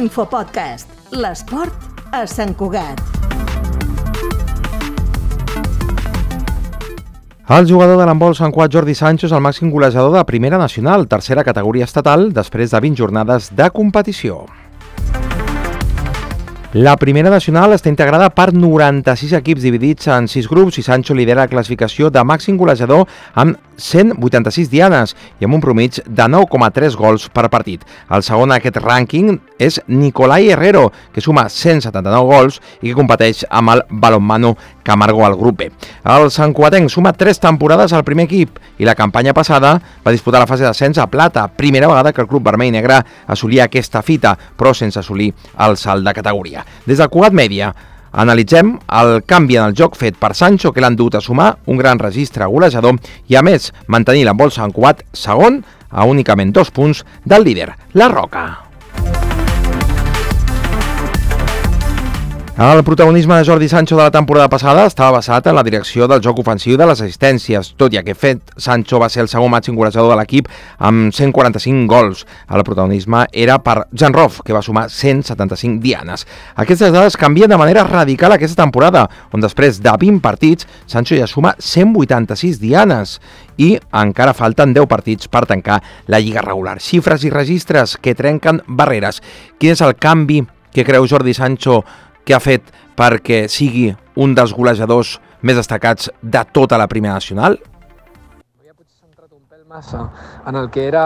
Infopodcast. L'esport a Sant Cugat. El jugador de l'handbol Sant Cuat, Jordi Sancho, és el màxim golejador de primera nacional, tercera categoria estatal, després de 20 jornades de competició. La primera nacional està integrada per 96 equips dividits en 6 grups i Sancho lidera la classificació de màxim golejador amb 186 dianes i amb un promig de 9,3 gols per partit. El segon en aquest rànquing és Nicolai Herrero, que suma 179 gols i que competeix amb el balonmano Camargo al grup B. El Sant Cuatenc suma 3 temporades al primer equip i la campanya passada va disputar la fase d'ascens a plata, primera vegada que el club vermell i negre assolia aquesta fita, però sense assolir el salt de categoria. Des del Cugat Mèdia Analitzem el canvi en el joc fet per Sancho que l'han dut a sumar un gran registre golejador i a més mantenir l'embol Sant Cugat segon a únicament dos punts del líder, la Roca. El protagonisme de Jordi Sancho de la temporada passada estava basat en la direcció del joc ofensiu de les assistències, tot i que fet Sancho va ser el segon màxim golejador de l'equip amb 145 gols. El protagonisme era per Jan Roff, que va sumar 175 dianes. Aquestes dades canvien de manera radical aquesta temporada, on després de 20 partits, Sancho ja suma 186 dianes i encara falten 10 partits per tancar la lliga regular. Xifres i registres que trenquen barreres. Quin és el canvi que creu Jordi Sancho que ha fet perquè sigui un dels golejadors més destacats de tota la primera nacional? Havia potser centrat un pèl massa en el que era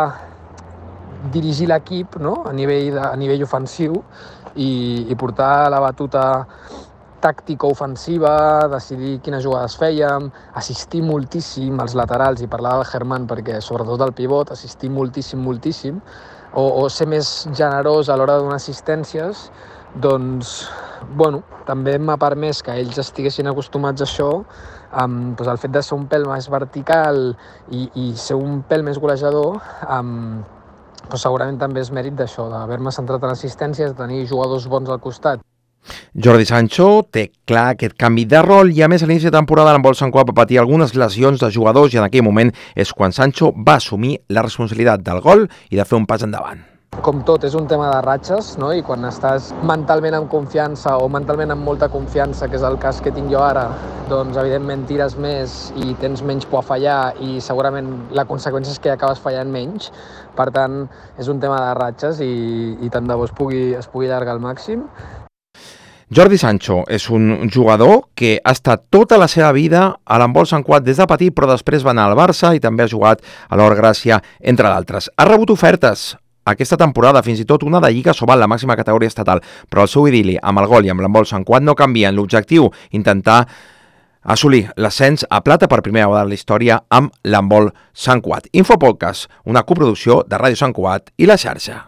dirigir l'equip no? a, nivell de, a nivell ofensiu i, i portar la batuta tàctica ofensiva, decidir quines jugades fèiem, assistir moltíssim als laterals, i parlava del Germán perquè sobretot al pivot, assistir moltíssim, moltíssim, o, o ser més generós a l'hora de donar assistències, doncs, bueno, també m'ha permès que ells estiguessin acostumats a això, amb doncs el fet de ser un pèl més vertical i, i ser un pèl més golejador, amb, doncs segurament també és mèrit d'això, d'haver-me centrat en assistències, de tenir jugadors bons al costat. Jordi Sancho té clar aquest canvi de rol i a més a l'inici de temporada l'embol Sant Cuat va patir algunes lesions de jugadors i en aquell moment és quan Sancho va assumir la responsabilitat del gol i de fer un pas endavant. Com tot, és un tema de ratxes, no? i quan estàs mentalment amb confiança o mentalment amb molta confiança, que és el cas que tinc jo ara, doncs evidentment tires més i tens menys por a fallar i segurament la conseqüència és que acabes fallant menys. Per tant, és un tema de ratxes i, i tant de bo es pugui, es pugui allargar al màxim. Jordi Sancho és un jugador que ha estat tota la seva vida a l'embol Sant Cuat des de petit, però després va anar al Barça i també ha jugat a l'Or Gràcia, entre d'altres. Ha rebut ofertes aquesta temporada, fins i tot una de Lliga Sobal, la màxima categoria estatal, però el seu idili amb el gol i amb l'embol Sant Cuat no canvien. L'objectiu, intentar assolir l'ascens a plata per primera vegada en la història amb l'embol Sant Cuat. Infopodcast, una coproducció de Ràdio Sant Cuat i la xarxa.